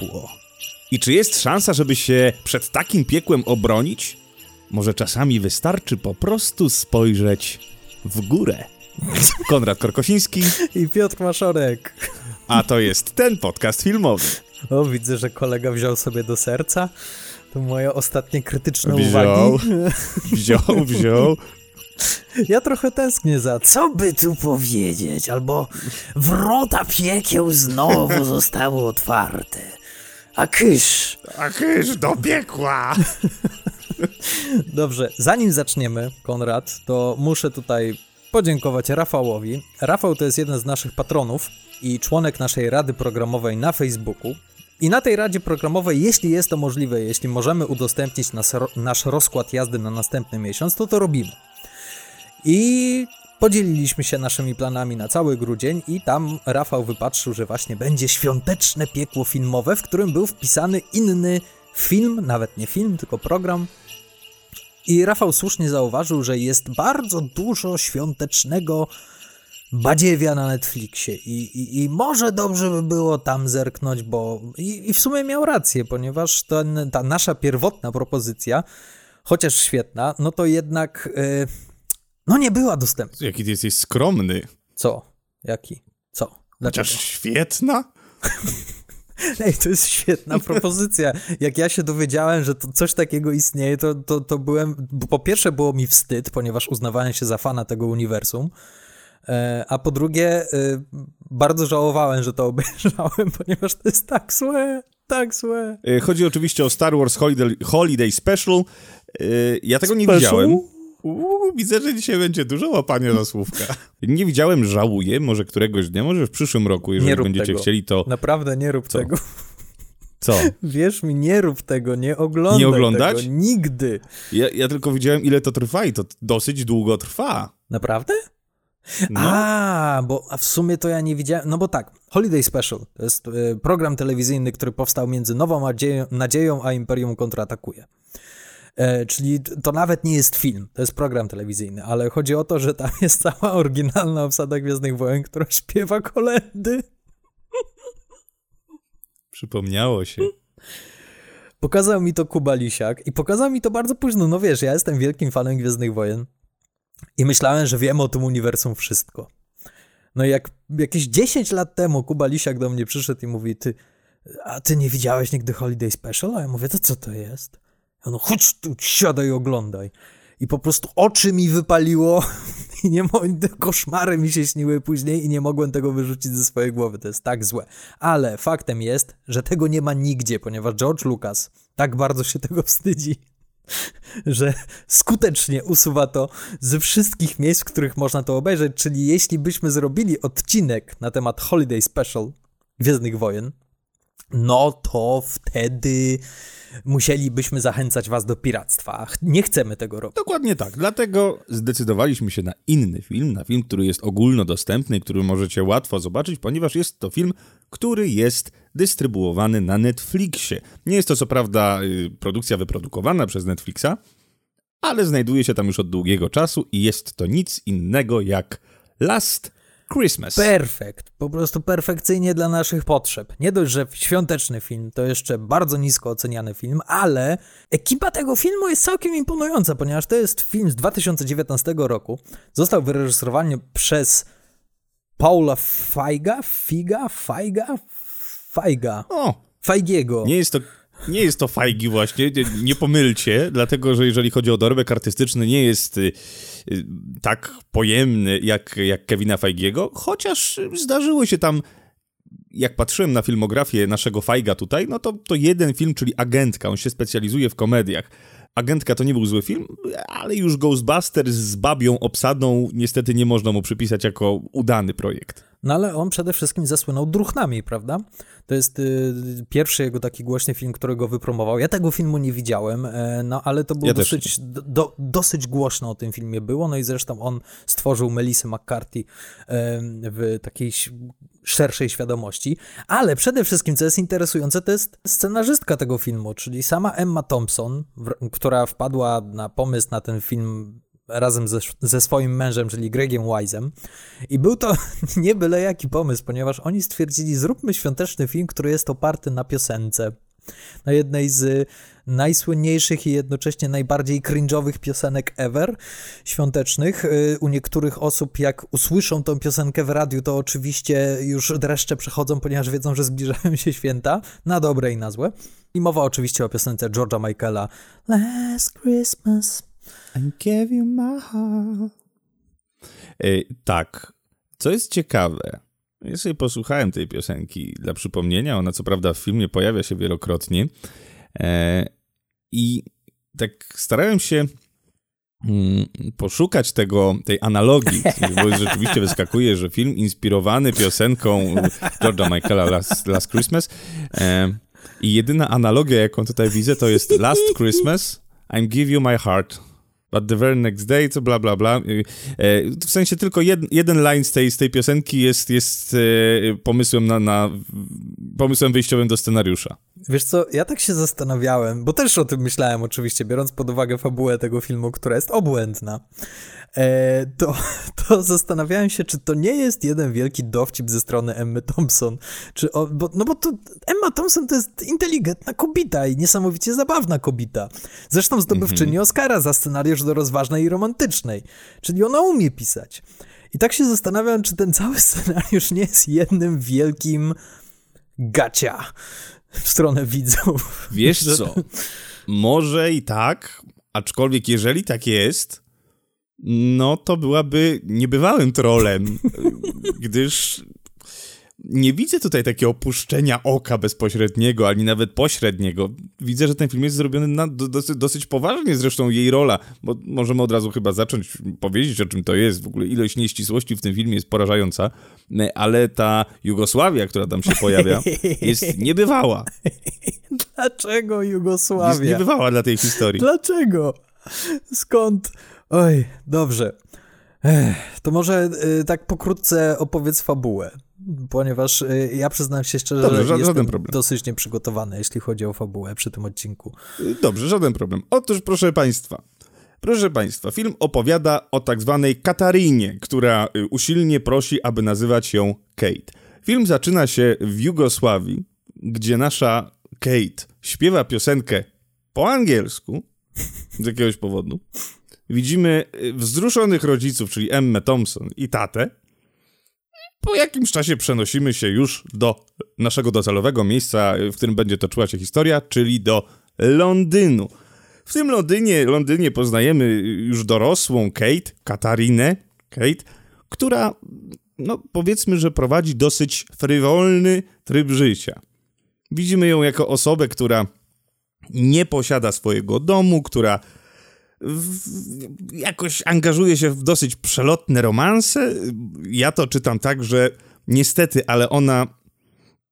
piekło. I czy jest szansa, żeby się przed takim piekłem obronić? Może czasami wystarczy po prostu spojrzeć w górę. Konrad Korkosiński. I Piotr Maszorek. A to jest ten podcast filmowy. O, widzę, że kolega wziął sobie do serca. To moje ostatnie krytyczne wziął, uwagi. Wziął, wziął. Ja trochę tęsknię za co by tu powiedzieć, albo wrota piekieł znowu zostały otwarte. A kysz. A kysz do piekła. Dobrze, zanim zaczniemy, Konrad, to muszę tutaj podziękować Rafałowi. Rafał to jest jeden z naszych patronów i członek naszej rady programowej na Facebooku. I na tej radzie programowej, jeśli jest to możliwe, jeśli możemy udostępnić nas, nasz rozkład jazdy na następny miesiąc, to to robimy. I podzieliliśmy się naszymi planami na cały grudzień i tam Rafał wypatrzył, że właśnie będzie świąteczne piekło filmowe, w którym był wpisany inny film, nawet nie film, tylko program. I Rafał słusznie zauważył, że jest bardzo dużo świątecznego badziewia na Netflixie I, i, i może dobrze by było tam zerknąć, bo i, i w sumie miał rację, ponieważ ten, ta nasza pierwotna propozycja, chociaż świetna, no to jednak yy, no nie była dostępna. Jaki ty jesteś skromny. Co? Jaki? Co? Dlaczego? Chociaż świetna? Ej, to jest świetna propozycja. Jak ja się dowiedziałem, że to coś takiego istnieje, to, to, to byłem. Po pierwsze, było mi wstyd, ponieważ uznawałem się za fana tego uniwersum. E, a po drugie, e, bardzo żałowałem, że to obejrzałem, ponieważ to jest tak złe, tak złe. E, chodzi oczywiście o Star Wars Holiday, Holiday Special. Ja tego nie Special? widziałem. Uuu, widzę, że dzisiaj będzie dużo łapania za słówka. Nie widziałem, żałuję, może któregoś dnia, może w przyszłym roku, jeżeli będziecie tego. chcieli, to... Naprawdę nie rób Co? tego. Co? Wierz mi, nie rób tego, nie oglądaj Nie oglądać? tego, nigdy. Ja, ja tylko widziałem, ile to trwa i to dosyć długo trwa. Naprawdę? No. A, bo a w sumie to ja nie widziałem. No bo tak, Holiday Special to jest y, program telewizyjny, który powstał między Nową Nadzieją, Nadzieją a Imperium kontratakuje. E, czyli to nawet nie jest film, to jest program telewizyjny, ale chodzi o to, że tam jest cała oryginalna obsada Gwiezdnych Wojen, która śpiewa kolendy. Przypomniało się. Pokazał mi to Kuba Lisiak i pokazał mi to bardzo późno. No wiesz, ja jestem wielkim fanem Gwiezdnych Wojen i myślałem, że wiem o tym uniwersum wszystko. No i jak jakieś 10 lat temu Kuba Lisiak do mnie przyszedł i mówi, ty, a ty nie widziałeś nigdy Holiday Special? A ja mówię, to co to jest? Ja no chodź tu, siadaj, oglądaj. I po prostu oczy mi wypaliło i nie koszmary mi się śniły później i nie mogłem tego wyrzucić ze swojej głowy. To jest tak złe. Ale faktem jest, że tego nie ma nigdzie, ponieważ George Lucas tak bardzo się tego wstydzi, że skutecznie usuwa to ze wszystkich miejsc, w których można to obejrzeć. Czyli jeśli byśmy zrobili odcinek na temat Holiday Special Gwiezdnych Wojen, no to wtedy musielibyśmy zachęcać was do piractwa. Nie chcemy tego robić. Dokładnie tak. Dlatego zdecydowaliśmy się na inny film, na film, który jest ogólnodostępny, który możecie łatwo zobaczyć, ponieważ jest to film, który jest dystrybuowany na Netflixie. Nie jest to co prawda y, produkcja wyprodukowana przez Netflixa, ale znajduje się tam już od długiego czasu i jest to nic innego jak Last Christmas. Perfekt. Po prostu perfekcyjnie dla naszych potrzeb. Nie dość, że świąteczny film to jeszcze bardzo nisko oceniany film, ale ekipa tego filmu jest całkiem imponująca, ponieważ to jest film z 2019 roku. Został wyreżyserowany przez Paula Feiga, Figa, Feiga, Feiga. O! Feigiego. Nie jest to nie jest to fajgi właśnie, nie, nie, pomylcie, dlatego że jeżeli chodzi o dorobek artystyczny, nie jest y, tak pojemny jak, jak Kevina Feigiego, chociaż zdarzyło się tam, jak patrzyłem na filmografię naszego Fajga tutaj, no to, to jeden film, czyli Agentka, on się specjalizuje w komediach. Agentka to nie był zły film, ale już Ghostbusters z babią obsadą niestety nie można mu przypisać jako udany projekt. No ale on przede wszystkim zasłynął Druchnami, prawda? To jest y, pierwszy jego taki głośny film, którego wypromował. Ja tego filmu nie widziałem, e, no ale to było ja dosyć, do, dosyć głośno o tym filmie było, no i zresztą on stworzył Melissa McCarthy e, w takiej szerszej świadomości. Ale przede wszystkim, co jest interesujące, to jest scenarzystka tego filmu, czyli sama Emma Thompson, w, która wpadła na pomysł na ten film razem ze, ze swoim mężem, czyli Gregiem Wise'em. I był to nie byle jaki pomysł, ponieważ oni stwierdzili, zróbmy świąteczny film, który jest oparty na piosence. Na jednej z najsłynniejszych i jednocześnie najbardziej cringe'owych piosenek ever, świątecznych. Y, u niektórych osób, jak usłyszą tą piosenkę w radiu, to oczywiście już dreszcze przechodzą, ponieważ wiedzą, że zbliżają się święta, na dobre i na złe. I mowa oczywiście o piosence George'a Michaela Last Christmas I gave you my heart. E, tak. Co jest ciekawe, sobie posłuchałem tej piosenki dla przypomnienia. Ona co prawda w filmie pojawia się wielokrotnie. E, I tak starałem się mm, poszukać tego, tej analogii, bo rzeczywiście wyskakuje, że film inspirowany piosenką George'a Michaela Last, Last Christmas e, i jedyna analogia, jaką tutaj widzę, to jest Last Christmas, I'm give you my heart. But the very next day, co bla bla bla. E, w sensie tylko jed, jeden line z tej, z tej piosenki jest, jest e, pomysłem na, na pomysłem wyjściowym do scenariusza. Wiesz co, ja tak się zastanawiałem, bo też o tym myślałem oczywiście, biorąc pod uwagę fabułę tego filmu, która jest obłędna. E, to, to zastanawiałem się, czy to nie jest jeden wielki dowcip ze strony Emmy Thompson. Czy o, bo, no bo to Emma Thompson to jest inteligentna kobita i niesamowicie zabawna kobita. Zresztą zdobywczyni mm -hmm. Oscara za scenariusz do rozważnej i romantycznej. Czyli ona umie pisać. I tak się zastanawiam, czy ten cały scenariusz nie jest jednym wielkim gacia w stronę widzów. Wiesz co? Może i tak, aczkolwiek jeżeli tak jest, no to byłaby niebywałym trolem, gdyż nie widzę tutaj takiego opuszczenia oka bezpośredniego, ani nawet pośredniego. Widzę, że ten film jest zrobiony na, dosyć, dosyć poważnie, zresztą jej rola, bo możemy od razu chyba zacząć powiedzieć, o czym to jest. W ogóle ilość nieścisłości w tym filmie jest porażająca, ale ta Jugosławia, która tam się pojawia, jest niebywała. Dlaczego Jugosławia? Jest niebywała dla tej historii. Dlaczego? Skąd? Oj, dobrze. Ech, to może y, tak pokrótce opowiedz fabułę, ponieważ y, ja przyznam się szczerze, Dobrze, że jestem problem. dosyć nieprzygotowany, jeśli chodzi o fabułę przy tym odcinku. Dobrze, żaden problem. Otóż, proszę Państwa, Proszę Państwa, film opowiada o tak zwanej Katarinie, która y, usilnie prosi, aby nazywać ją Kate. Film zaczyna się w Jugosławii, gdzie nasza Kate śpiewa piosenkę po angielsku z jakiegoś powodu widzimy y, wzruszonych rodziców, czyli Emmę Thompson i tatę. Po jakimś czasie przenosimy się już do naszego docelowego miejsca, w którym będzie toczyła się historia, czyli do Londynu. W tym Londynie, Londynie poznajemy już dorosłą Kate, Katarinę, Kate, która, no powiedzmy, że prowadzi dosyć frywolny tryb życia. Widzimy ją jako osobę, która nie posiada swojego domu, która jakoś angażuje się w dosyć przelotne romanse. Ja to czytam tak, że niestety, ale ona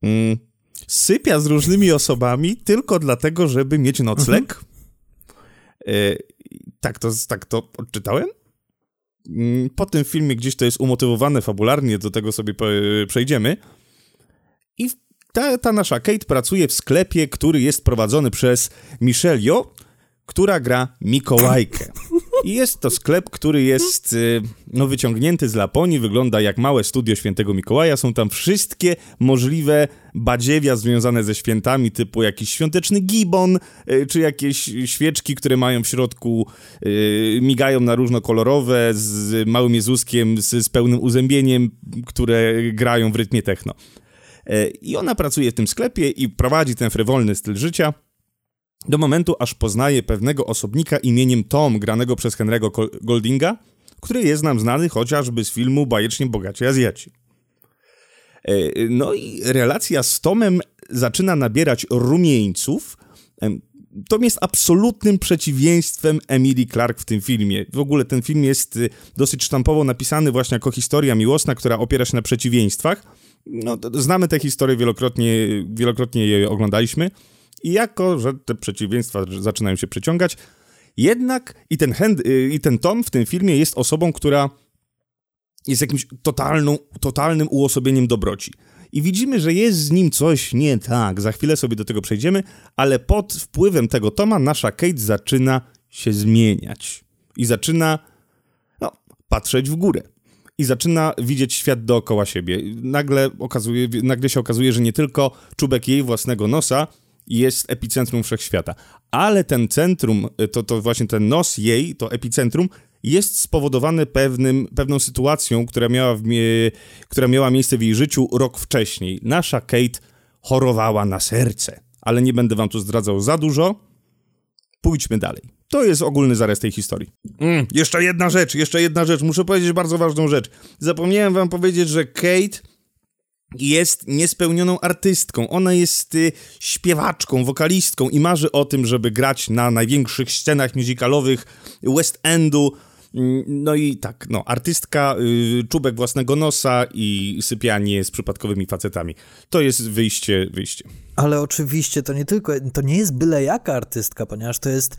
mm, sypia z różnymi osobami tylko dlatego, żeby mieć nocleg. Mhm. E, tak, to, tak to odczytałem. Mm, po tym filmie gdzieś to jest umotywowane fabularnie, do tego sobie przejdziemy. I ta, ta nasza Kate pracuje w sklepie, który jest prowadzony przez Michelio, która gra Mikołajkę. I jest to sklep, który jest y, no, wyciągnięty z Laponii, wygląda jak małe studio świętego Mikołaja. Są tam wszystkie możliwe badziewia związane ze świętami, typu jakiś świąteczny gibon, y, czy jakieś świeczki, które mają w środku, y, migają na różnokolorowe, z małym Jezuskiem, z, z pełnym uzębieniem, które grają w rytmie techno. I ona pracuje w tym sklepie i prowadzi ten frywolny styl życia do momentu, aż poznaje pewnego osobnika imieniem Tom, granego przez Henry'ego Goldinga, który jest nam znany chociażby z filmu Bajecznie Bogaci Azjaci. E, no i relacja z Tomem zaczyna nabierać rumieńców. Tom jest absolutnym przeciwieństwem Emily Clark w tym filmie. W ogóle ten film jest y, dosyć sztampowo napisany właśnie jako historia miłosna, która opiera się na przeciwieństwach. No, znamy tę historię wielokrotnie, wielokrotnie je oglądaliśmy. I jako, że te przeciwieństwa zaczynają się przeciągać, jednak i ten, hand, y, i ten Tom w tym filmie jest osobą, która jest jakimś totalną, totalnym uosobieniem dobroci. I widzimy, że jest z nim coś nie tak. Za chwilę sobie do tego przejdziemy, ale pod wpływem tego Toma nasza Kate zaczyna się zmieniać. I zaczyna patrzeć w górę i zaczyna widzieć świat dookoła siebie. Nagle, okazuje, nagle się okazuje, że nie tylko czubek jej własnego nosa jest epicentrum wszechświata, ale ten centrum, to, to właśnie ten nos jej, to epicentrum, jest spowodowany pewnym, pewną sytuacją, która miała, w, która miała miejsce w jej życiu rok wcześniej. Nasza Kate chorowała na serce, ale nie będę wam tu zdradzał za dużo. Pójdźmy dalej. To jest ogólny zarys tej historii. Mm, jeszcze jedna rzecz, jeszcze jedna rzecz. Muszę powiedzieć bardzo ważną rzecz. Zapomniałem wam powiedzieć, że Kate jest niespełnioną artystką. Ona jest y, śpiewaczką, wokalistką i marzy o tym, żeby grać na największych scenach musicalowych West Endu. Mm, no i tak, no, artystka, y, czubek własnego nosa i sypianie z przypadkowymi facetami. To jest wyjście, wyjście. Ale oczywiście to nie tylko, to nie jest byle jaka artystka, ponieważ to jest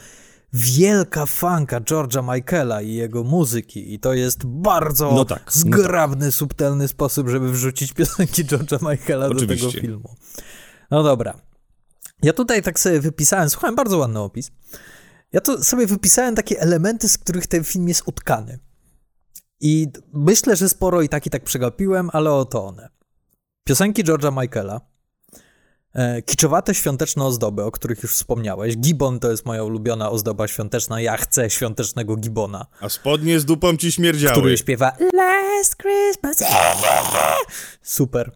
wielka fanka George'a Michaela i jego muzyki i to jest bardzo no tak, zgrabny, no tak. subtelny sposób, żeby wrzucić piosenki George'a Michaela Oczywiście. do tego filmu. No dobra. Ja tutaj tak sobie wypisałem, słuchałem, bardzo ładny opis. Ja to sobie wypisałem takie elementy, z których ten film jest utkany. I myślę, że sporo i tak i tak przegapiłem, ale oto one. Piosenki George'a Michaela, kiczowate świąteczne ozdoby, o których już wspomniałeś. Gibbon to jest moja ulubiona ozdoba świąteczna. Ja chcę świątecznego Gibbona. A spodnie z dupą ci śmierdziały. Który śpiewa Last Christmas. Super.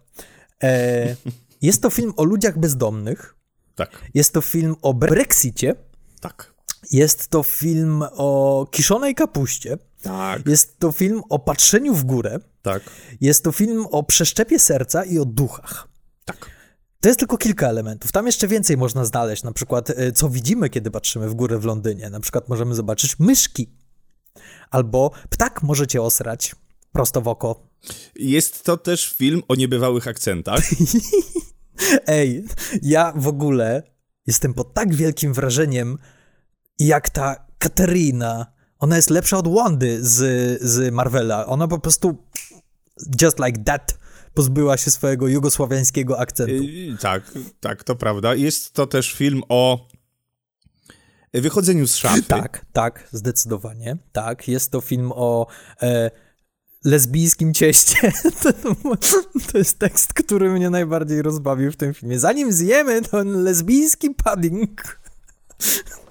E, jest to film o ludziach bezdomnych. Tak. Jest to film o Brexicie. Tak. Jest to film o kiszonej kapuście. Tak. Jest to film o patrzeniu w górę. Tak. Jest to film o przeszczepie serca i o duchach. Tak. To jest tylko kilka elementów. Tam jeszcze więcej można znaleźć. Na przykład, y, co widzimy, kiedy patrzymy w górę w Londynie. Na przykład możemy zobaczyć myszki. Albo ptak możecie osrać prosto w oko. Jest to też film o niebywałych akcentach. Ej, ja w ogóle jestem pod tak wielkim wrażeniem, jak ta Katerina. Ona jest lepsza od Wandy z, z Marvela. Ona po prostu just like that pozbyła się swojego jugosławiańskiego akcentu. Tak, tak, to prawda. Jest to też film o wychodzeniu z szafy. Tak, tak, zdecydowanie. Tak, jest to film o e, lesbijskim cieście. to, jest tekst, który mnie najbardziej rozbawił w tym filmie. Zanim zjemy ten lesbijski pudding.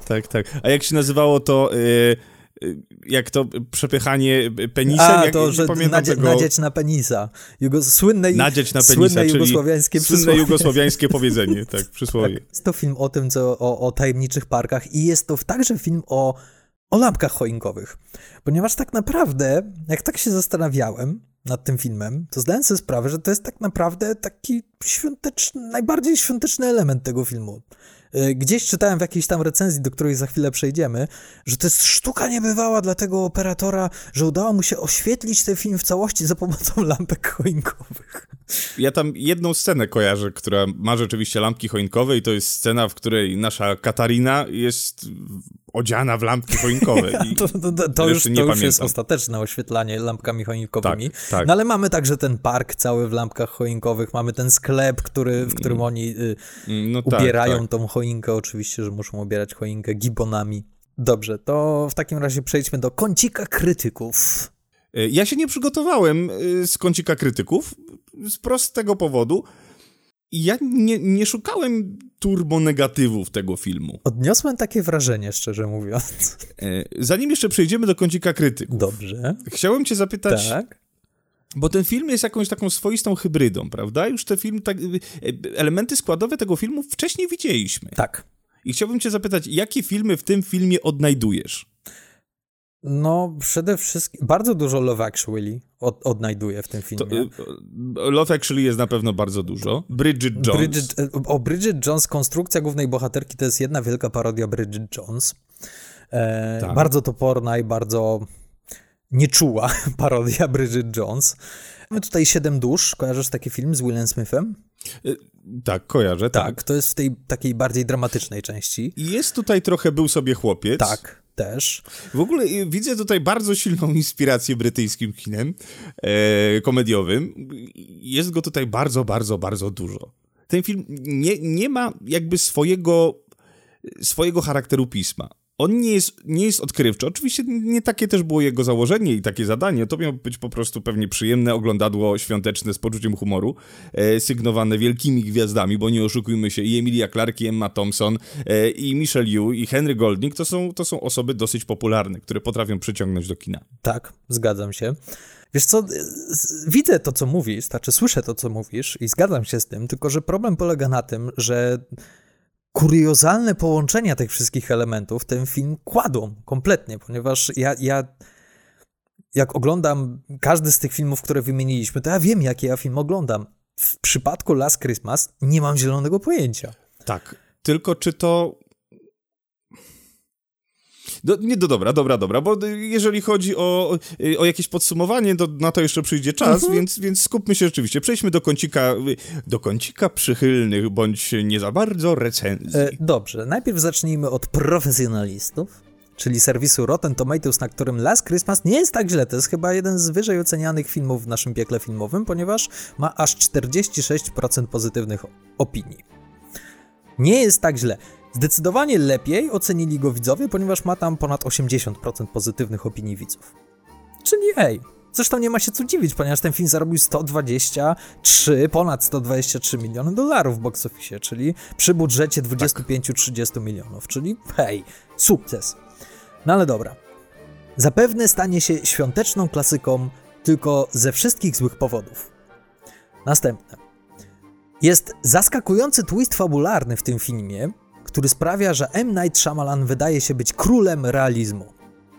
Tak, tak. A jak się nazywało to... Y, jak to przepychanie penisa, A, jak, to, że nadzie, tego... nadzieć na penisa. Jugo, słynne, nadzieć na penisa, słynne jugosłowiańskie Słynne jugosłowiańskie powiedzenie, tak, przysłowie. Tak. Jest to film o tym, co, o, o tajemniczych parkach i jest to także film o, o lampkach choinkowych. Ponieważ tak naprawdę, jak tak się zastanawiałem nad tym filmem, to zdałem sobie sprawę, że to jest tak naprawdę taki świąteczny, najbardziej świąteczny element tego filmu. Y, gdzieś czytałem w jakiejś tam recenzji, do której za chwilę przejdziemy, że to jest sztuka niebywała dla tego operatora, że udało mu się oświetlić ten film w całości za pomocą lampek choinkowych. Ja tam jedną scenę kojarzę, która ma rzeczywiście lampki choinkowe i to jest scena, w której nasza Katarina jest odziana w lampki choinkowe. to, to, to, to już, to już jest ostateczne oświetlanie lampkami choinkowymi. Tak, tak. No ale mamy także ten park cały w lampkach choinkowych, mamy ten sklep, który, w którym mm. oni y, no tak, ubierają tak, tą choinkę. Oczywiście, że muszą ubierać choinkę gibonami. Dobrze, to w takim razie przejdźmy do kącika krytyków. Y, ja się nie przygotowałem y, z kącika krytyków z prostego powodu, ja nie, nie szukałem turbonegatywów tego filmu. Odniosłem takie wrażenie, szczerze mówiąc. E, zanim jeszcze przejdziemy do kącika krytyków. Dobrze. Chciałem cię zapytać... Tak? Bo ten film jest jakąś taką swoistą hybrydą, prawda? Już te film, tak, e, elementy składowe tego filmu wcześniej widzieliśmy. Tak. I chciałbym cię zapytać, jakie filmy w tym filmie odnajdujesz? No, przede wszystkim bardzo dużo Love Actually od, odnajduję w tym filmie. To, y, Love Actually jest na pewno bardzo dużo. Bridget Jones. Bridget, y, o, Bridget Jones, konstrukcja głównej bohaterki to jest jedna wielka parodia Bridget Jones. E, tak. Bardzo toporna i bardzo nieczuła parodia Bridget Jones. Mamy tutaj Siedem dusz. Kojarzysz taki film z Willem Smithem? Y, tak, kojarzę, tak. Tak, to jest w tej takiej bardziej dramatycznej części. Jest tutaj trochę Był sobie chłopiec. Tak, też. W ogóle y, widzę tutaj bardzo silną inspirację brytyjskim kinem e, komediowym. Jest go tutaj bardzo, bardzo, bardzo dużo. Ten film nie, nie ma jakby swojego, swojego charakteru pisma. On nie jest, nie jest odkrywczy. Oczywiście nie takie też było jego założenie i takie zadanie. To miało być po prostu pewnie przyjemne oglądadło świąteczne z poczuciem humoru, e, sygnowane wielkimi gwiazdami, bo nie oszukujmy się, i Emilia Clarke, i Emma Thompson, e, i Michelle Yu, i Henry Golding to są, to są osoby dosyć popularne, które potrafią przyciągnąć do kina. Tak, zgadzam się. Wiesz co, widzę to, co mówisz, znaczy słyszę to, co mówisz i zgadzam się z tym, tylko że problem polega na tym, że kuriozalne połączenia tych wszystkich elementów ten film kładą kompletnie, ponieważ ja, ja jak oglądam każdy z tych filmów, które wymieniliśmy, to ja wiem, jakie ja film oglądam. W przypadku Last Christmas nie mam zielonego pojęcia. Tak, tylko czy to do, nie, do dobra, dobra, dobra, bo jeżeli chodzi o, o jakieś podsumowanie, to na to jeszcze przyjdzie czas, mhm. więc, więc skupmy się rzeczywiście. Przejdźmy do kącika, do kącika przychylnych, bądź nie za bardzo recenzji. E, dobrze, najpierw zacznijmy od profesjonalistów czyli serwisu Rotten Tomatoes, na którym Last Christmas nie jest tak źle. To jest chyba jeden z wyżej ocenianych filmów w naszym piekle filmowym, ponieważ ma aż 46% pozytywnych opinii. Nie jest tak źle. Zdecydowanie lepiej ocenili go widzowie, ponieważ ma tam ponad 80% pozytywnych opinii widzów. Czyli ej, zresztą nie ma się co dziwić, ponieważ ten film zarobił 123, ponad 123 miliony dolarów w box office, czyli przy budżecie 25-30 tak. milionów, czyli hej, sukces. No ale dobra. Zapewne stanie się świąteczną klasyką tylko ze wszystkich złych powodów. Następne. Jest zaskakujący twist fabularny w tym filmie, który sprawia, że M. Night Shyamalan wydaje się być królem realizmu.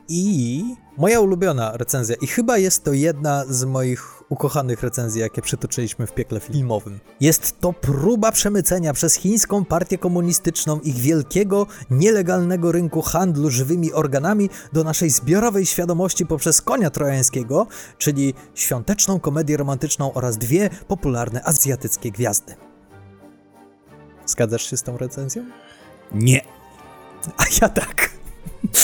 I moja ulubiona recenzja, i chyba jest to jedna z moich ukochanych recenzji, jakie przytoczyliśmy w piekle filmowym. Jest to próba przemycenia przez chińską partię komunistyczną ich wielkiego, nielegalnego rynku handlu żywymi organami do naszej zbiorowej świadomości poprzez konia trojańskiego, czyli świąteczną komedię romantyczną oraz dwie popularne azjatyckie gwiazdy. Zgadzasz się z tą recenzją? Nie. A ja tak.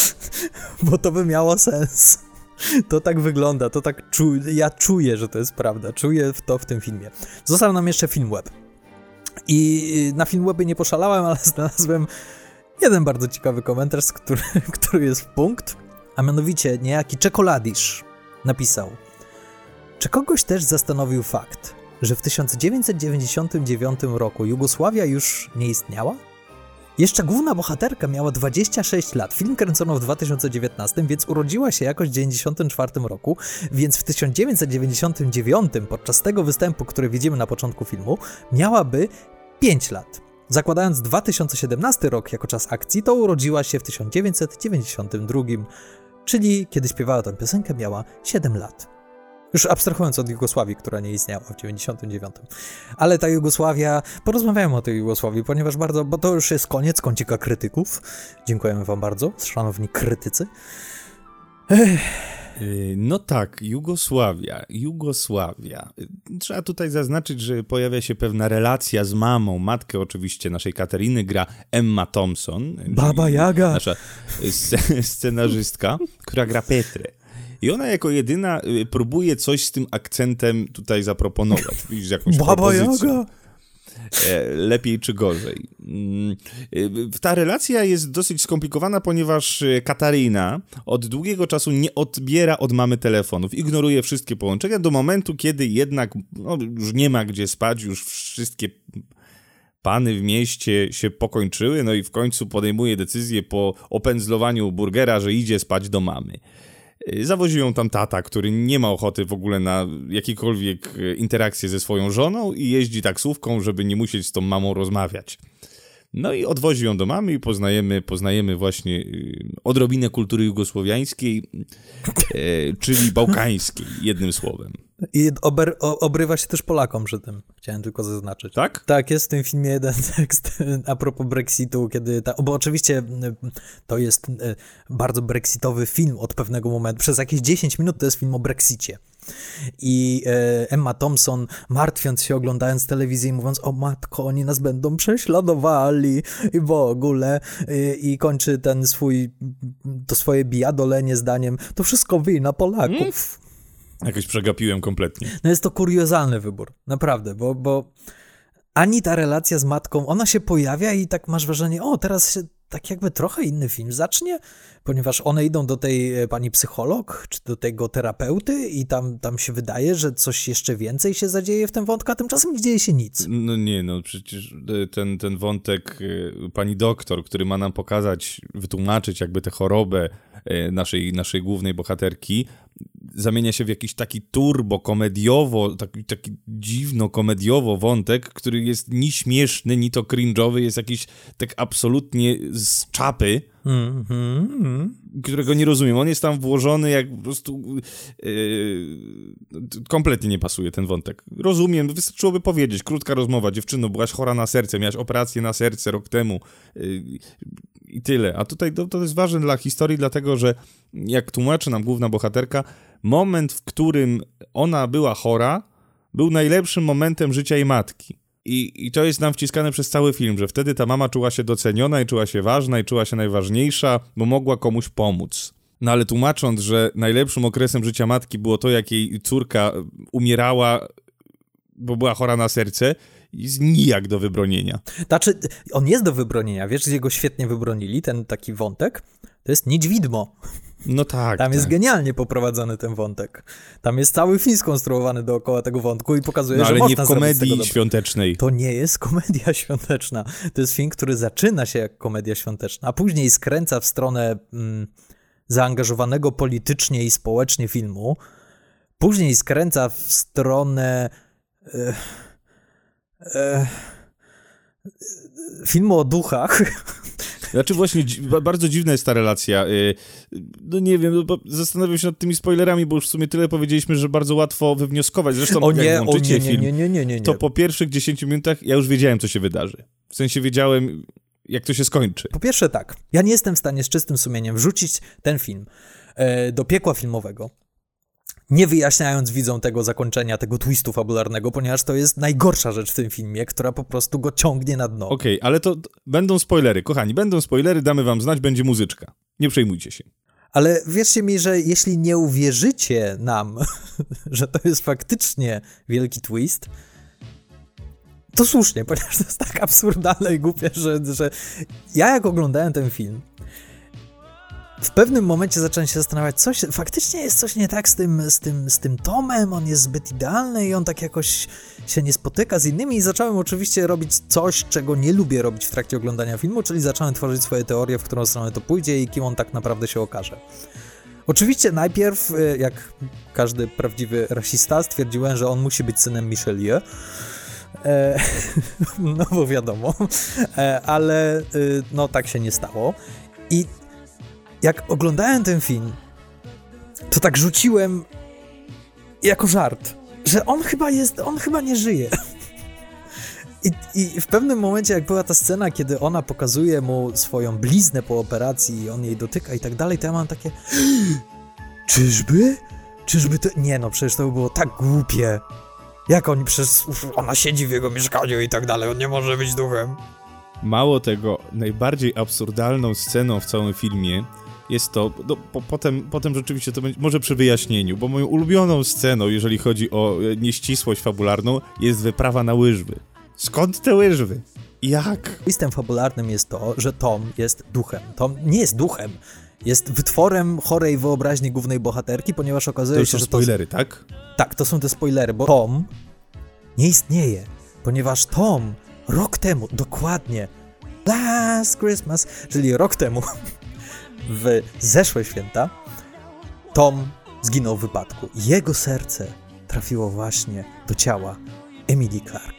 Bo to by miało sens. To tak wygląda, to tak czuję, ja czuję, że to jest prawda, czuję to w tym filmie. Został nam jeszcze film web. I na film webie nie poszalałem, ale znalazłem jeden bardzo ciekawy komentarz, który, który jest w punkt, a mianowicie niejaki Czekoladisz napisał Czy kogoś też zastanowił fakt, że w 1999 roku Jugosławia już nie istniała? Jeszcze główna bohaterka miała 26 lat. Film kręcono w 2019, więc urodziła się jakoś w 1994 roku, więc w 1999 podczas tego występu, który widzimy na początku filmu, miałaby 5 lat. Zakładając 2017 rok jako czas akcji, to urodziła się w 1992, czyli kiedy śpiewała tę piosenkę miała 7 lat. Już abstrahując od Jugosławii, która nie istniała w 99. Ale ta Jugosławia, porozmawiamy o tej Jugosławii, ponieważ bardzo, bo to już jest koniec kącika krytyków. Dziękujemy wam bardzo, szanowni krytycy. Ech. Y, no tak, Jugosławia, Jugosławia. Trzeba tutaj zaznaczyć, że pojawia się pewna relacja z mamą. Matkę oczywiście naszej Kateriny gra Emma Thompson. Baba Jaga. Nasza scenarzystka, która gra Petrę. I ona jako jedyna y, próbuje coś z tym akcentem tutaj zaproponować. Widzisz, jakąś Baba. Jaga. E, lepiej czy gorzej. Mm, y, ta relacja jest dosyć skomplikowana, ponieważ y, Katarina od długiego czasu nie odbiera od mamy telefonów, ignoruje wszystkie połączenia do momentu, kiedy jednak no, już nie ma gdzie spać, już wszystkie pany w mieście się pokończyły, no i w końcu podejmuje decyzję po opędzlowaniu burgera, że idzie spać do mamy. Zawoził ją tam tata, który nie ma ochoty w ogóle na jakiekolwiek e, interakcje ze swoją żoną i jeździ taksówką, żeby nie musieć z tą mamą rozmawiać. No i odwozi ją do mamy i poznajemy, poznajemy właśnie y, odrobinę kultury jugosłowiańskiej, czyli bałkańskiej, jednym słowem. I ober, obrywa się też Polakom przy tym, chciałem tylko zaznaczyć. Tak? Tak, jest w tym filmie jeden tekst a propos Brexitu, kiedy ta, bo oczywiście to jest bardzo brexitowy film od pewnego momentu, przez jakieś 10 minut to jest film o Brexicie. I e, Emma Thompson, martwiąc się, oglądając telewizję i mówiąc, o matko, oni nas będą prześladowali i w ogóle, i, i kończy ten swój, to swoje bijadolenie zdaniem, to wszystko wina Polaków. Hmm? Jakoś przegapiłem kompletnie. No jest to kuriozalny wybór, naprawdę, bo, bo ani ta relacja z matką, ona się pojawia i tak masz wrażenie, o, teraz się tak jakby trochę inny film zacznie, ponieważ one idą do tej e, pani psycholog, czy do tego terapeuty i tam, tam się wydaje, że coś jeszcze więcej się zadzieje w tym wątku, a tymczasem nie dzieje się nic. No nie, no przecież e, ten, ten wątek e, pani doktor, który ma nam pokazać, wytłumaczyć jakby tę chorobę naszej, naszej głównej bohaterki, zamienia się w jakiś taki turbo komediowo, taki, taki dziwno komediowo wątek, który jest ni śmieszny, ni to cringe'owy, jest jakiś tak absolutnie z czapy, mm -hmm. którego nie rozumiem. On jest tam włożony jak po prostu yy, kompletnie nie pasuje ten wątek. Rozumiem, wystarczyłoby powiedzieć, krótka rozmowa, dziewczyno, byłaś chora na serce, miałaś operację na serce rok temu yy, i tyle. A tutaj to, to jest ważne dla historii, dlatego że jak tłumaczy nam główna bohaterka, moment, w którym ona była chora, był najlepszym momentem życia jej matki. I, I to jest nam wciskane przez cały film, że wtedy ta mama czuła się doceniona i czuła się ważna i czuła się najważniejsza, bo mogła komuś pomóc. No ale tłumacząc, że najlepszym okresem życia matki było to, jak jej córka umierała, bo była chora na serce, jest nijak do wybronienia. Znaczy, on jest do wybronienia. Wiesz, gdzie go świetnie wybronili, ten taki wątek? To jest Niedźwidmo. No tak. Tam tak. jest genialnie poprowadzony ten wątek. Tam jest cały film skonstruowany dookoła tego wątku i pokazuje, no, że ale można nie w komedii świątecznej. To nie jest komedia świąteczna. To jest film, który zaczyna się jak komedia świąteczna, a później skręca w stronę mm, zaangażowanego politycznie i społecznie filmu. Później skręca w stronę. E, e, filmu o duchach. Znaczy właśnie, bardzo dziwna jest ta relacja. Y, no nie wiem, no zastanawiam się nad tymi spoilerami, bo już w sumie tyle powiedzieliśmy, że bardzo łatwo wywnioskować. Zresztą o nie, jak włączycie o nie, film, nie, nie, nie, nie, to po pierwszych 10 minutach ja już wiedziałem, co się wydarzy. W sensie wiedziałem, jak to się skończy. Po pierwsze tak, ja nie jestem w stanie z czystym sumieniem wrzucić ten film e, do piekła filmowego, nie wyjaśniając widzą tego zakończenia, tego twistu fabularnego, ponieważ to jest najgorsza rzecz w tym filmie, która po prostu go ciągnie na dno. Okej, okay, ale to będą spoilery, kochani, będą spoilery, damy wam znać, będzie muzyczka. Nie przejmujcie się. Ale wierzcie mi, że jeśli nie uwierzycie nam, że to jest faktycznie wielki twist, to słusznie, ponieważ to jest tak absurdalne i głupie, że, że ja jak oglądałem ten film, w pewnym momencie zacząłem się zastanawiać, coś, faktycznie jest coś nie tak z tym, z, tym, z tym Tomem, on jest zbyt idealny i on tak jakoś się nie spotyka z innymi i zacząłem oczywiście robić coś, czego nie lubię robić w trakcie oglądania filmu, czyli zacząłem tworzyć swoje teorie, w którą stronę to pójdzie i kim on tak naprawdę się okaże. Oczywiście najpierw, e, jak każdy prawdziwy rasista, stwierdziłem, że on musi być synem Michelieu, e, no bo wiadomo, e, ale no tak się nie stało. I jak oglądałem ten film, to tak rzuciłem jako żart, że on chyba jest, on chyba nie żyje. I, I, w pewnym momencie, jak była ta scena, kiedy ona pokazuje mu swoją bliznę po operacji i on jej dotyka i tak dalej, to ja mam takie czyżby? Czyżby to... Nie no, przecież to by było tak głupie. Jak oni przez... Ona siedzi w jego mieszkaniu i tak dalej, on nie może być duchem. Mało tego, najbardziej absurdalną sceną w całym filmie jest to, no, po, potem, potem rzeczywiście to będzie, może przy wyjaśnieniu, bo moją ulubioną sceną, jeżeli chodzi o e, nieścisłość fabularną, jest wyprawa na łyżwy. Skąd te łyżwy? Jak? Listem fabularnym jest to, że Tom jest duchem. Tom nie jest duchem, jest wytworem chorej wyobraźni głównej bohaterki, ponieważ okazuje to się, że to... spoilery, tak? Tak, to są te spoilery, bo Tom nie istnieje, ponieważ Tom rok temu, dokładnie, Last Christmas, czyli rok temu, w zeszłe święta, Tom zginął w wypadku. Jego serce trafiło właśnie do ciała Emily Clark.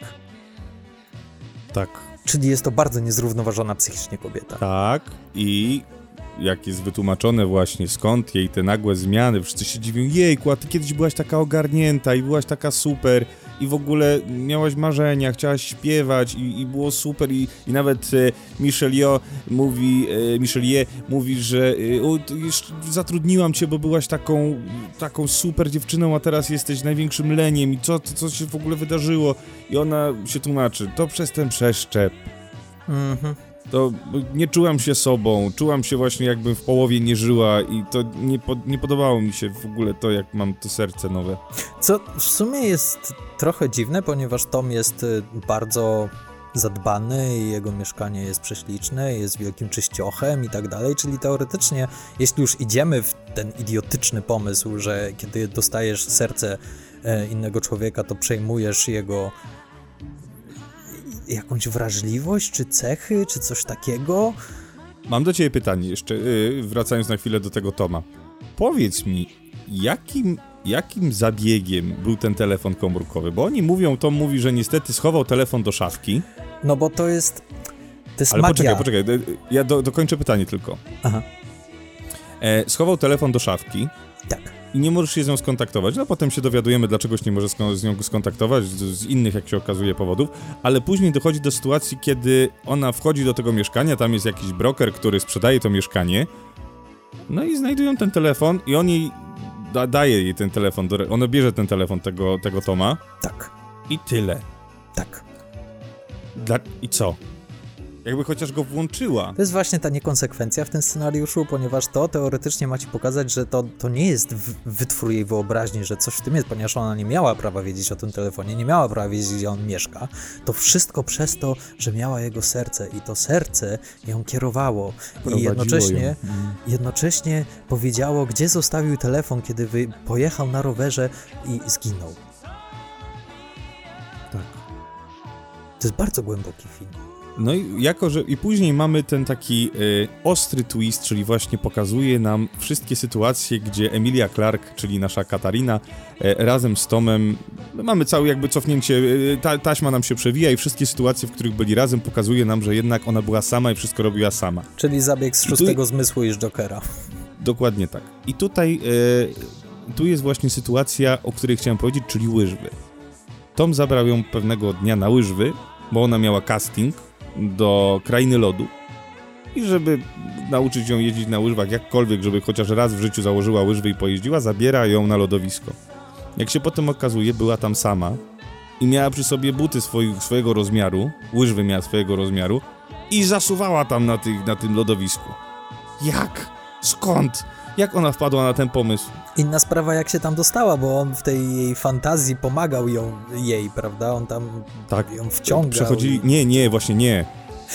Tak. Czyli jest to bardzo niezrównoważona psychicznie kobieta. Tak, i jak jest wytłumaczone właśnie skąd jej te nagłe zmiany, wszyscy się dziwią, jejku, a ty kiedyś byłaś taka ogarnięta i byłaś taka super i w ogóle miałaś marzenia, chciałaś śpiewać i, i było super i, i nawet e, Michelieu mówi, e, Michelieu mówi, że e, o, zatrudniłam cię, bo byłaś taką, taką super dziewczyną, a teraz jesteś największym leniem i co, co się w ogóle wydarzyło? I ona się tłumaczy, to przez ten przeszczep. Mhm to nie czułam się sobą, czułam się właśnie jakbym w połowie nie żyła i to nie, po, nie podobało mi się w ogóle to, jak mam to serce nowe. Co w sumie jest trochę dziwne, ponieważ Tom jest y, bardzo zadbany i jego mieszkanie jest prześliczne, jest wielkim czyściochem i tak dalej, czyli teoretycznie, jeśli już idziemy w ten idiotyczny pomysł, że kiedy dostajesz serce e, innego człowieka, to przejmujesz jego jakąś wrażliwość, czy cechy, czy coś takiego. Mam do ciebie pytanie jeszcze, yy, wracając na chwilę do tego Toma. Powiedz mi, jakim, jakim zabiegiem był ten telefon komórkowy? Bo oni mówią, Tom mówi, że niestety schował telefon do szafki. No bo to jest. To jest Ale magia. poczekaj, poczekaj, y, ja do, dokończę pytanie tylko. Aha. E, schował telefon do szafki Tak. I nie możesz się z nią skontaktować. No potem się dowiadujemy, dlaczego się nie możesz z nią skontaktować, z, z innych, jak się okazuje, powodów, ale później dochodzi do sytuacji, kiedy ona wchodzi do tego mieszkania, tam jest jakiś broker, który sprzedaje to mieszkanie, no i znajdują ten telefon i on jej da, daje jej ten telefon, do, ona bierze ten telefon tego, tego Toma Tak. i tyle. Tak. Dla, I co? Jakby chociaż go włączyła. To jest właśnie ta niekonsekwencja w tym scenariuszu, ponieważ to teoretycznie ma ci pokazać, że to, to nie jest w- wytwór jej wyobraźni, że coś w tym jest, ponieważ ona nie miała prawa wiedzieć o tym telefonie, nie miała prawa wiedzieć, gdzie on mieszka. To wszystko przez to, że miała jego serce i to serce ją kierowało. I jednocześnie, ją. Jednocześnie powiedziało, gdzie zostawił telefon, kiedy wy, pojechał na rowerze i zginął. Tak. To jest bardzo głęboki film. No i jako, że i później mamy ten taki y, ostry twist, czyli właśnie pokazuje nam wszystkie sytuacje, gdzie Emilia Clark, czyli nasza Katarina, y, razem z Tomem, no mamy całe jakby cofnięcie, y, ta, taśma nam się przewija i wszystkie sytuacje, w których byli razem, pokazuje nam, że jednak ona była sama i wszystko robiła sama. Czyli zabieg z I tu- szóstego zmysłu i z Jokera. Dokładnie tak. I tutaj y, tu jest właśnie sytuacja, o której chciałem powiedzieć, czyli łyżwy. Tom zabrał ją pewnego dnia na łyżwy, bo ona miała casting do Krainy Lodu. I żeby nauczyć ją jeździć na łyżwach jakkolwiek, żeby chociaż raz w życiu założyła łyżwy i pojeździła, zabiera ją na lodowisko. Jak się potem okazuje, była tam sama i miała przy sobie buty swoi, swojego rozmiaru, łyżwy miała swojego rozmiaru i zasuwała tam na, tych, na tym lodowisku. Jak? Skąd? Jak ona wpadła na ten pomysł? Inna sprawa, jak się tam dostała, bo on w tej jej fantazji pomagał ją, jej, prawda? On tam Tak. ją wciągał. Przechodzili... Nie, nie, właśnie nie.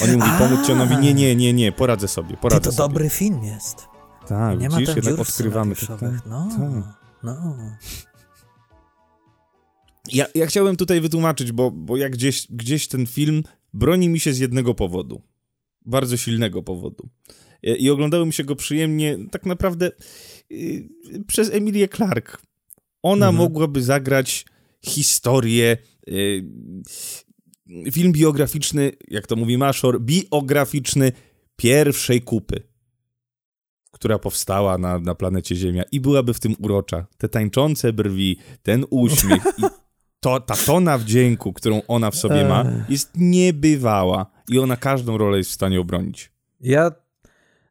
On jej mówi pomóc ci, ona mówi, nie, nie, nie, nie, poradzę sobie, Ty, poradzę to sobie. dobry film jest. Tak, Nie ma widzisz, tam jednak odkrywamy. to- scenariuszowych. No, tak. no. Ja, ja chciałem tutaj wytłumaczyć, bo, bo jak gdzieś, gdzieś ten film broni mi się z jednego powodu. Bardzo silnego powodu. I, i oglądało mi się go przyjemnie, tak naprawdę yy, przez Emilię Clark. Ona Mhm. mogłaby zagrać historię, yy, film biograficzny, jak to mówi Maszor, biograficzny pierwszej kupy, która powstała na, na planecie Ziemia i byłaby w tym urocza. Te tańczące brwi, ten uśmiech i to, ta tona wdzięku, którą ona w sobie ma, jest niebywała i ona każdą rolę jest w stanie obronić. Ja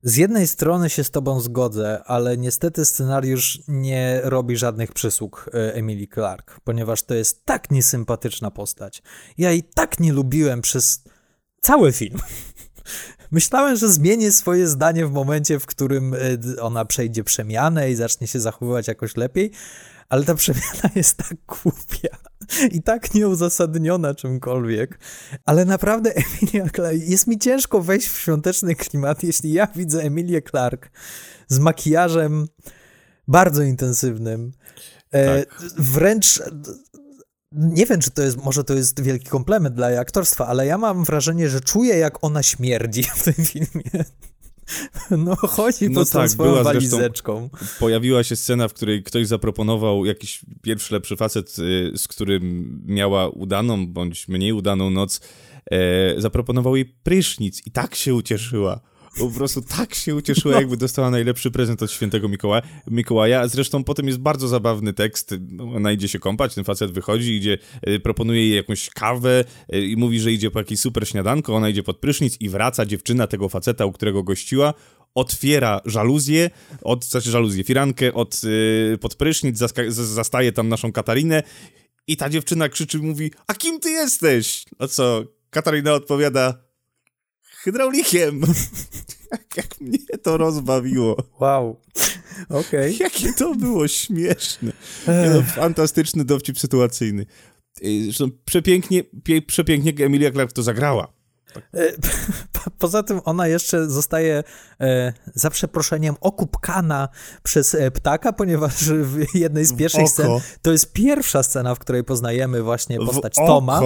z jednej strony się z tobą zgodzę, ale niestety scenariusz nie robi żadnych przysług e, Emily Clark, ponieważ to jest tak niesympatyczna postać. Ja jej tak nie lubiłem przez cały film. Myślałem, że zmienię swoje zdanie w momencie, w którym e, ona przejdzie przemianę i zacznie się zachowywać jakoś lepiej, ale ta przemiana jest tak głupia i tak nieuzasadniona czymkolwiek. Ale naprawdę Emilia Clark, jest mi ciężko wejść w świąteczny klimat, jeśli ja widzę Emilię Clark z makijażem bardzo intensywnym. E, wręcz nie wiem, czy to jest, może to jest wielki komplement dla jej aktorstwa, ale ja mam wrażenie, że czuję, jak ona śmierdzi w tym filmie. No, chodzi No tą tak, swoją była zresztą- walizeczką. Pojawiła się scena, w której ktoś zaproponował jakiś pierwszy lepszy facet, y, z którym miała udaną bądź mniej udaną noc, e, zaproponował jej prysznic i tak się ucieszyła. Po prostu tak się ucieszyła, No. jakby dostała najlepszy prezent od świętego Mikołaja. Mikołaja. Zresztą potem jest bardzo zabawny tekst. No, Ona idzie się kąpać, ten facet wychodzi, idzie, e, proponuje jej jakąś kawę e, i mówi, że idzie po jakieś super śniadanko. Ona idzie pod prysznic i wraca dziewczyna tego faceta, u którego gościła, otwiera żaluzję, od, znaczy żaluzję, firankę od, y, pod prysznic, zaska- z- zastaje tam naszą Katarinę i ta dziewczyna krzyczy, mówi, a kim ty jesteś? A co? Katarina odpowiada, hydraulikiem. jak, jak mnie to rozbawiło. Wow. Okej. Jakie to było śmieszne. No, fantastyczny dowcip sytuacyjny. Y, zresztą przepięknie, przepięknie Emilia Clarke to zagrała. E, poza tym ona jeszcze zostaje e, za przeproszeniem okupkana przez e, ptaka, ponieważ w jednej z pierwszych scen to jest pierwsza scena, w której poznajemy właśnie postać Toma.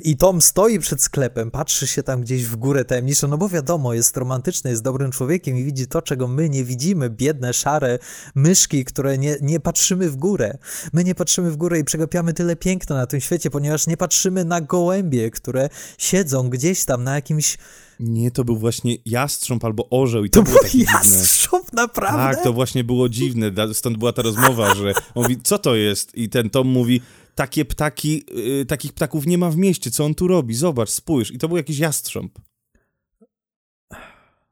I Tom stoi przed sklepem, patrzy się tam gdzieś w górę tajemniczo, no bo wiadomo, jest romantyczny, jest dobrym człowiekiem i widzi to, czego my nie widzimy, biedne, szare myszki, które nie, nie patrzymy w górę. My nie patrzymy w górę i przegapiamy tyle piękna na tym świecie, ponieważ nie patrzymy na gołębie, które siedzą gdzieś tam na jakimś nie, to był właśnie jastrząb albo orzeł i to, to, było taki jastrząb, dziwne. naprawdę? Tak, to właśnie było dziwne, stąd była ta rozmowa, że on mówi, co to jest? I ten Tom mówi, takie ptaki, yy, takich ptaków nie ma w mieście, co on tu robi? Zobacz, spójrz. I to był jakiś jastrząb.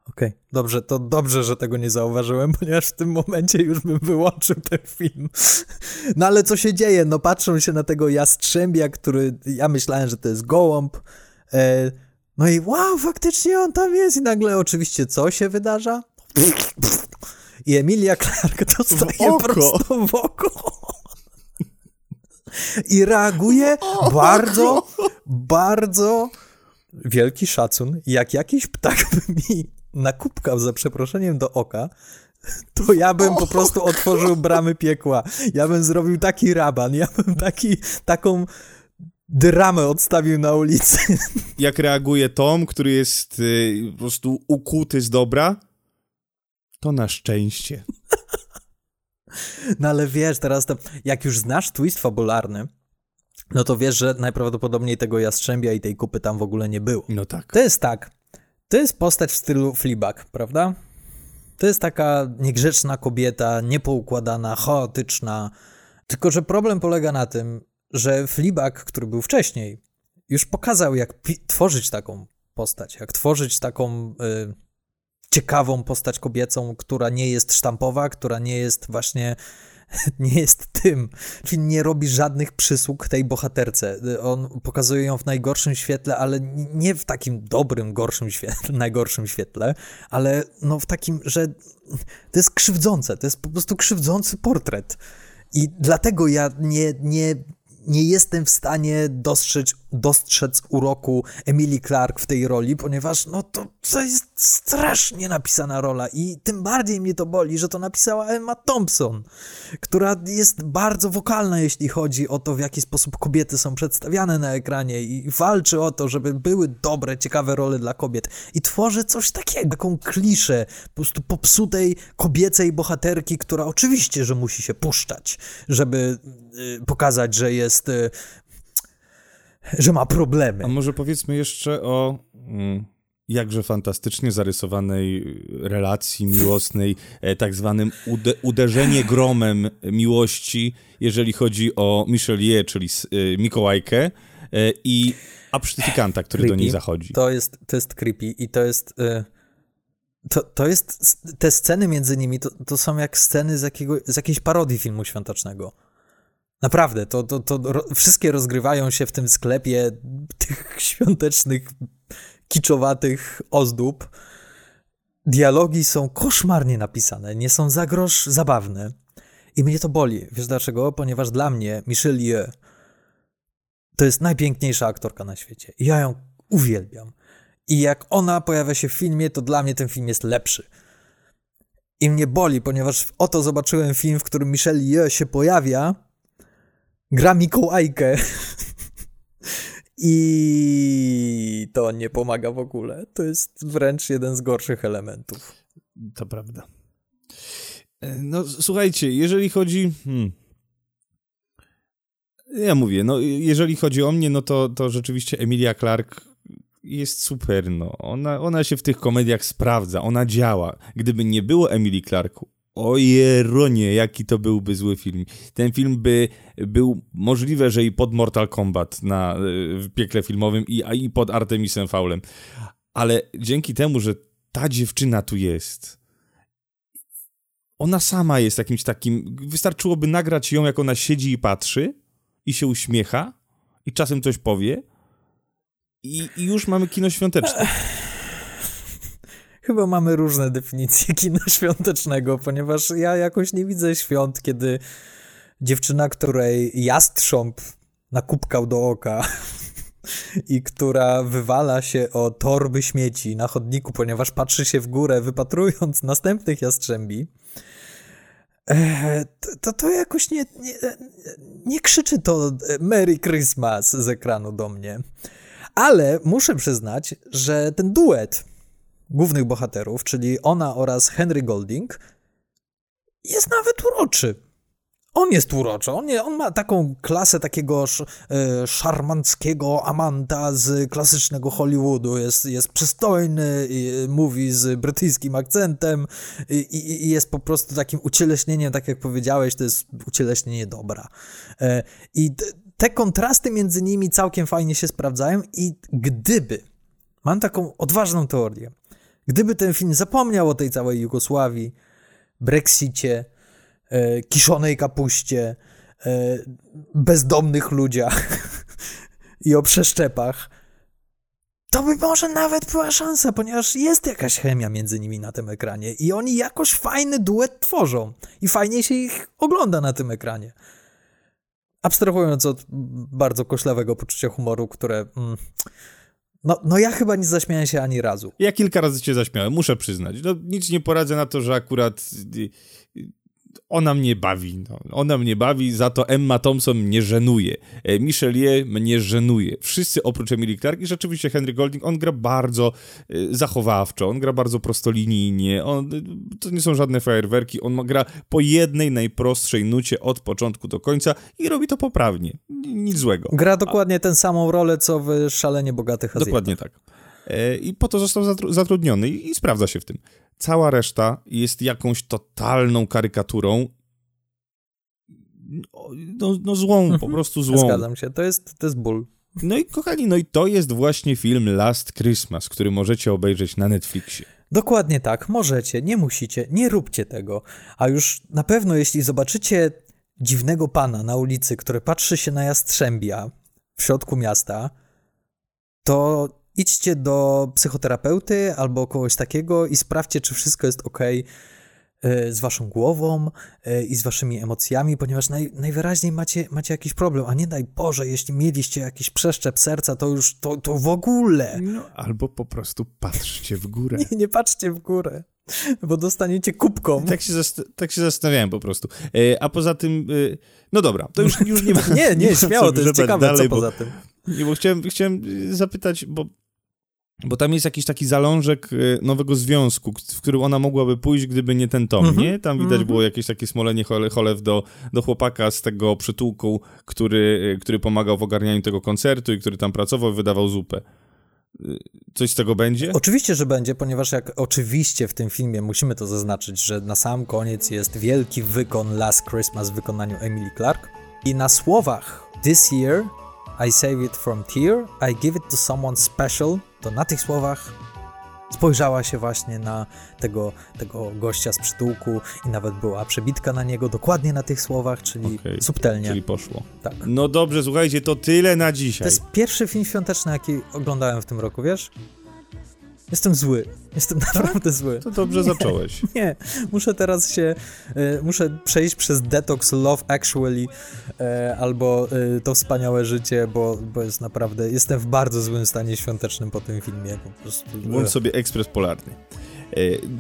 Okej, okay. dobrze, to dobrze, że tego nie zauważyłem, ponieważ w tym momencie już bym wyłączył ten film. No ale co się dzieje? No patrzą się na tego jastrzębia, który, ja myślałem, że to jest gołąb, e, no i wow, faktycznie on tam jest i nagle oczywiście co się wydarza? I Emilia Clark dostaje prosto w oko. I reaguje bardzo, bardzo wielki szacun. Jak jakiś ptak by mi nakupkał za przeproszeniem do oka, to ja bym po prostu otworzył bramy piekła. Ja bym zrobił taki raban, ja bym taki, taką dramę odstawił na ulicy. Jak reaguje Tom, który jest y, po prostu ukuty z dobra, to na szczęście. No ale wiesz, teraz to, jak już znasz twist fabularny, no to wiesz, że najprawdopodobniej tego jastrzębia i tej kupy tam w ogóle nie było. No tak. To jest tak. To jest postać w stylu Fleabag, prawda? To jest taka niegrzeczna kobieta, niepoukładana, chaotyczna. Tylko, że problem polega na tym, że Fleabag, który był wcześniej, już pokazał, jak tworzyć taką postać, jak tworzyć taką y, ciekawą postać kobiecą, która nie jest sztampowa, która nie jest właśnie nie jest tym. Film nie robi żadnych przysług tej bohaterce. On pokazuje ją w najgorszym świetle, ale nie w takim dobrym, gorszym świetle, najgorszym świetle, ale no w takim, że to jest krzywdzące, to jest po prostu krzywdzący portret. I dlatego ja nie, nie nie jestem w stanie dostrzec, dostrzec uroku Emily Clark w tej roli, ponieważ no to, to jest strasznie napisana rola i tym bardziej mnie to boli, że to napisała Emma Thompson, która jest bardzo wokalna, jeśli chodzi o to, w jaki sposób kobiety są przedstawiane na ekranie i walczy o to, żeby były dobre, ciekawe role dla kobiet. I tworzy coś takiego, taką kliszę po prostu popsutej kobiecej bohaterki, która oczywiście, że musi się puszczać, żeby y, pokazać, że jest y, że ma problemy. A może powiedzmy jeszcze o mm, jakże fantastycznie zarysowanej relacji miłosnej, e, tak zwanym ude uderzenie gromem miłości, jeżeli chodzi o Michelieu, czyli y, Mikołajkę e, i absztyfikanta, który creepy. do niej zachodzi. To jest, to jest creepy i to jest... Y to, to jest, te sceny między nimi to, to są jak sceny z, jakiego, z jakiejś parodii filmu świątecznego. Naprawdę, to, to, to ro, wszystkie rozgrywają się w tym sklepie tych świątecznych, kiczowatych ozdób. Dialogi są koszmarnie napisane, nie są za grosz zabawne. I mnie to boli. Wiesz dlaczego? Ponieważ dla mnie Michelle Yeoh to jest najpiękniejsza aktorka na świecie. I ja ją uwielbiam. I jak ona pojawia się w filmie, to dla mnie ten film jest lepszy. I mnie boli, ponieważ oto zobaczyłem film, w którym Michelle Yeoh się pojawia gra Mikołajkę. I to nie pomaga w ogóle. To jest wręcz jeden z gorszych elementów. To prawda. E, no słuchajcie, jeżeli chodzi. Hmm. Ja mówię, no jeżeli chodzi o mnie, no to, to rzeczywiście Emilia Clark jest super, no. Ona, ona się w tych komediach sprawdza, ona działa. Gdyby nie było Emily Clark, o jeronie, jaki to byłby zły film. Ten film by był możliwe, że i pod Mortal Kombat na, w piekle filmowym i, i pod Artemisem Faulem. Ale dzięki temu, że ta dziewczyna tu jest, ona sama jest jakimś takim. Wystarczyłoby nagrać ją, jak ona siedzi i patrzy i się uśmiecha i czasem coś powie. I, i już mamy kino świąteczne. Chyba mamy różne definicje kina świątecznego, ponieważ ja jakoś nie widzę świąt, kiedy dziewczyna, której jastrząb nakupkał do oka i która wywala się o torby śmieci na chodniku, ponieważ patrzy się w górę, wypatrując następnych jastrzębi, e, to, to jakoś nie, nie, nie krzyczy to Merry Christmas z ekranu do mnie. Ale muszę przyznać, że ten duet głównych bohaterów, czyli ona oraz Henry Golding, jest nawet uroczy. On jest uroczy, on, nie, on ma taką klasę takiego sz, e, szarmanckiego amanta z klasycznego Hollywoodu, jest, jest przystojny, i, mówi z brytyjskim akcentem i, i, jest po prostu takim ucieleśnieniem, tak jak powiedziałeś, to jest ucieleśnienie dobra. E, I te kontrasty między nimi całkiem fajnie się sprawdzają i gdyby, mam taką odważną teorię, gdyby ten film zapomniał o tej całej Jugosławii, Brexicie, e, kiszonej kapuście, e, bezdomnych ludziach i o przeszczepach, to by może nawet była szansa, ponieważ jest jakaś chemia między nimi na tym ekranie i oni jakoś fajny duet tworzą i fajnie się ich ogląda na tym ekranie. Abstrahując od bardzo koślawego poczucia humoru, które... Mm, no, no ja chyba nie zaśmiałem się ani razu. Ja kilka razy cię zaśmiałem, muszę przyznać. No, nic nie poradzę na to, że akurat y, ona mnie bawi. No. Ona mnie bawi, za to Emma Thompson mnie żenuje. E, Michelle Ye mnie żenuje. Wszyscy oprócz Emily Clark i rzeczywiście Henry Golding, on gra bardzo e, zachowawczo, on gra bardzo prostolinijnie, on, to nie są żadne fajerwerki, on gra po jednej najprostszej nucie od początku do końca i robi to poprawnie. Nic złego. Gra dokładnie A... tę samą rolę, co w Szalenie Bogatych Azjatach. Dokładnie tak. E, I po to został zatrudniony i sprawdza się w tym. Cała reszta jest jakąś totalną karykaturą no, no złą, po mhm. prostu złą. Zgadzam się, to jest, to jest ból. No i kochani, no i to jest właśnie film Last Christmas, który możecie obejrzeć na Netflixie. Dokładnie tak, możecie, nie musicie, nie róbcie tego. A już na pewno jeśli zobaczycie dziwnego pana na ulicy, który patrzy się na jastrzębia w środku miasta, to idźcie do psychoterapeuty albo kogoś takiego i sprawdźcie, czy wszystko jest ok e, z waszą głową e, i z waszymi emocjami, ponieważ naj, najwyraźniej macie, macie jakiś problem, a nie daj Boże, jeśli mieliście jakiś przeszczep serca, to już to, to w ogóle. No, albo po prostu patrzcie w górę. Nie, nie patrzcie w górę, bo dostaniecie kubką. Tak się, tak się zastanawiałem po prostu. E, a poza tym, no dobra, to już, już nie ma. nie, nie, śmiało, to jest ciekawe, dalej, co poza tym. Nie, bo chciałem, chciałem zapytać, bo bo tam jest jakiś taki zalążek y, nowego związku, w którym ona mogłaby pójść, gdyby nie ten tom, mm -hmm. nie? Tam widać mm -hmm. było jakieś takie smolenie cholew do, do chłopaka z tego przytułku, który, y, który pomagał w ogarnianiu tego koncertu i który tam pracował i wydawał zupę. Y, coś z tego będzie? Oczywiście, że będzie, ponieważ jak oczywiście w tym filmie musimy to zaznaczyć, że na sam koniec jest wielki wykon Last Christmas w wykonaniu Emily Clark i na słowach This year I save it from tear, I give it to someone special to na tych słowach spojrzała się właśnie na tego, tego gościa z przytułku i nawet była przebitka na niego dokładnie na tych słowach, czyli okay, subtelnie. Czyli poszło. Tak. No dobrze, słuchajcie, to tyle na dzisiaj. To jest pierwszy film świąteczny, jaki oglądałem w tym roku, wiesz? Jestem zły. Jestem tak? naprawdę zły. To dobrze nie, zacząłeś. Nie, muszę teraz się, y, muszę przejść przez detox Love Actually y, albo y, To Wspaniałe Życie, bo, bo jest naprawdę, jestem w bardzo złym stanie świątecznym po tym filmie. Po prostu. Włącz sobie ekspres polarny.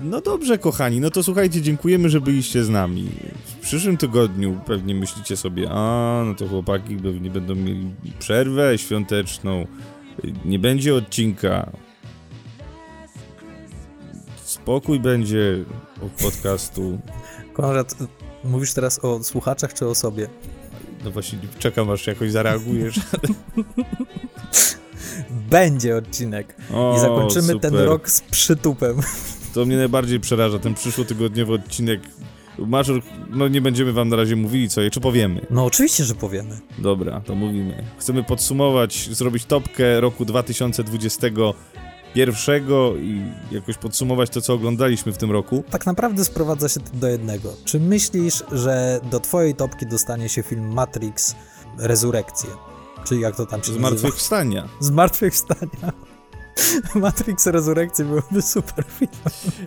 No dobrze, kochani, no to słuchajcie, dziękujemy, że byliście z nami. W przyszłym tygodniu pewnie myślicie sobie, a no to chłopaki pewnie będą mieli przerwę świąteczną, nie będzie odcinka, spokój będzie od podcastu. Konrad, mówisz teraz o słuchaczach czy o sobie? No właśnie, czekam aż jakoś zareagujesz. Będzie odcinek. O, I zakończymy super. ten rok z przytupem. To mnie najbardziej przeraża, ten przyszłotygodniowy odcinek. Major, no nie będziemy wam na razie mówili co, czy powiemy? No oczywiście, że powiemy. Dobra, to mówimy. Chcemy podsumować, zrobić topkę roku 2020 pierwszego i jakoś podsumować to, co oglądaliśmy w tym roku. Tak naprawdę sprowadza się to do jednego. Czy myślisz, że do twojej topki dostanie się film Matrix Rezurekcję? Czy jak to tam się Zmartwychwstania. Zmartwychwstania. Matrix Rezurekcja byłby super film.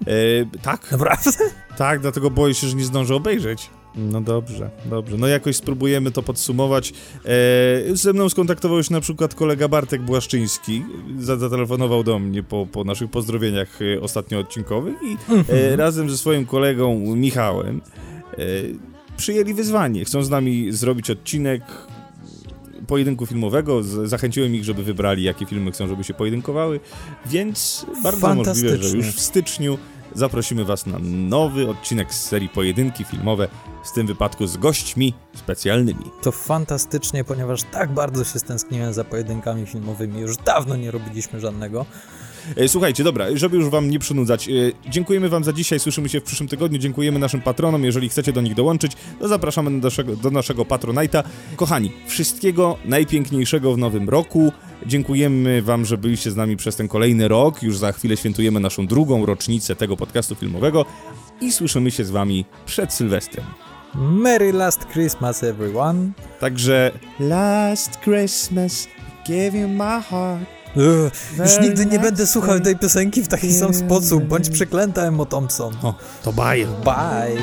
E, tak. Naprawdę? Tak, dlatego boję się, że nie zdążę obejrzeć. No dobrze, dobrze. No jakoś spróbujemy to podsumować. E, ze mną skontaktował się na przykład kolega Bartek Błaszczyński. Zatelefonował do mnie po, po naszych pozdrowieniach e, ostatnio odcinkowych i e, mhm. razem ze swoim kolegą Michałem e, przyjęli wyzwanie. Chcą z nami zrobić odcinek pojedynku filmowego. Zachęciłem ich, żeby wybrali, jakie filmy chcą, żeby się pojedynkowały, więc bardzo możliwe, że już w styczniu zaprosimy Was na nowy odcinek z serii Pojedynki Filmowe, w tym wypadku z gośćmi specjalnymi. To fantastycznie, ponieważ tak bardzo się stęskniłem za pojedynkami filmowymi. Już dawno nie robiliśmy żadnego. E, słuchajcie, dobra, żeby już wam nie przynudzać, e, dziękujemy wam za dzisiaj, słyszymy się w przyszłym tygodniu, dziękujemy naszym patronom, jeżeli chcecie do nich dołączyć, to zapraszamy do naszego, do naszego Patronite'a. Kochani, wszystkiego najpiękniejszego w nowym roku, dziękujemy wam, że byliście z nami przez ten kolejny rok, już za chwilę świętujemy naszą drugą rocznicę tego podcastu filmowego i słyszymy się z wami przed Sylwestrem. Merry Last Christmas, everyone. Także Last Christmas, give you my heart. Już nigdy nie będę słuchał tej piosenki w taki sam sposób. Bądź przeklęta, Emma Thompson. O, to bye. Bye.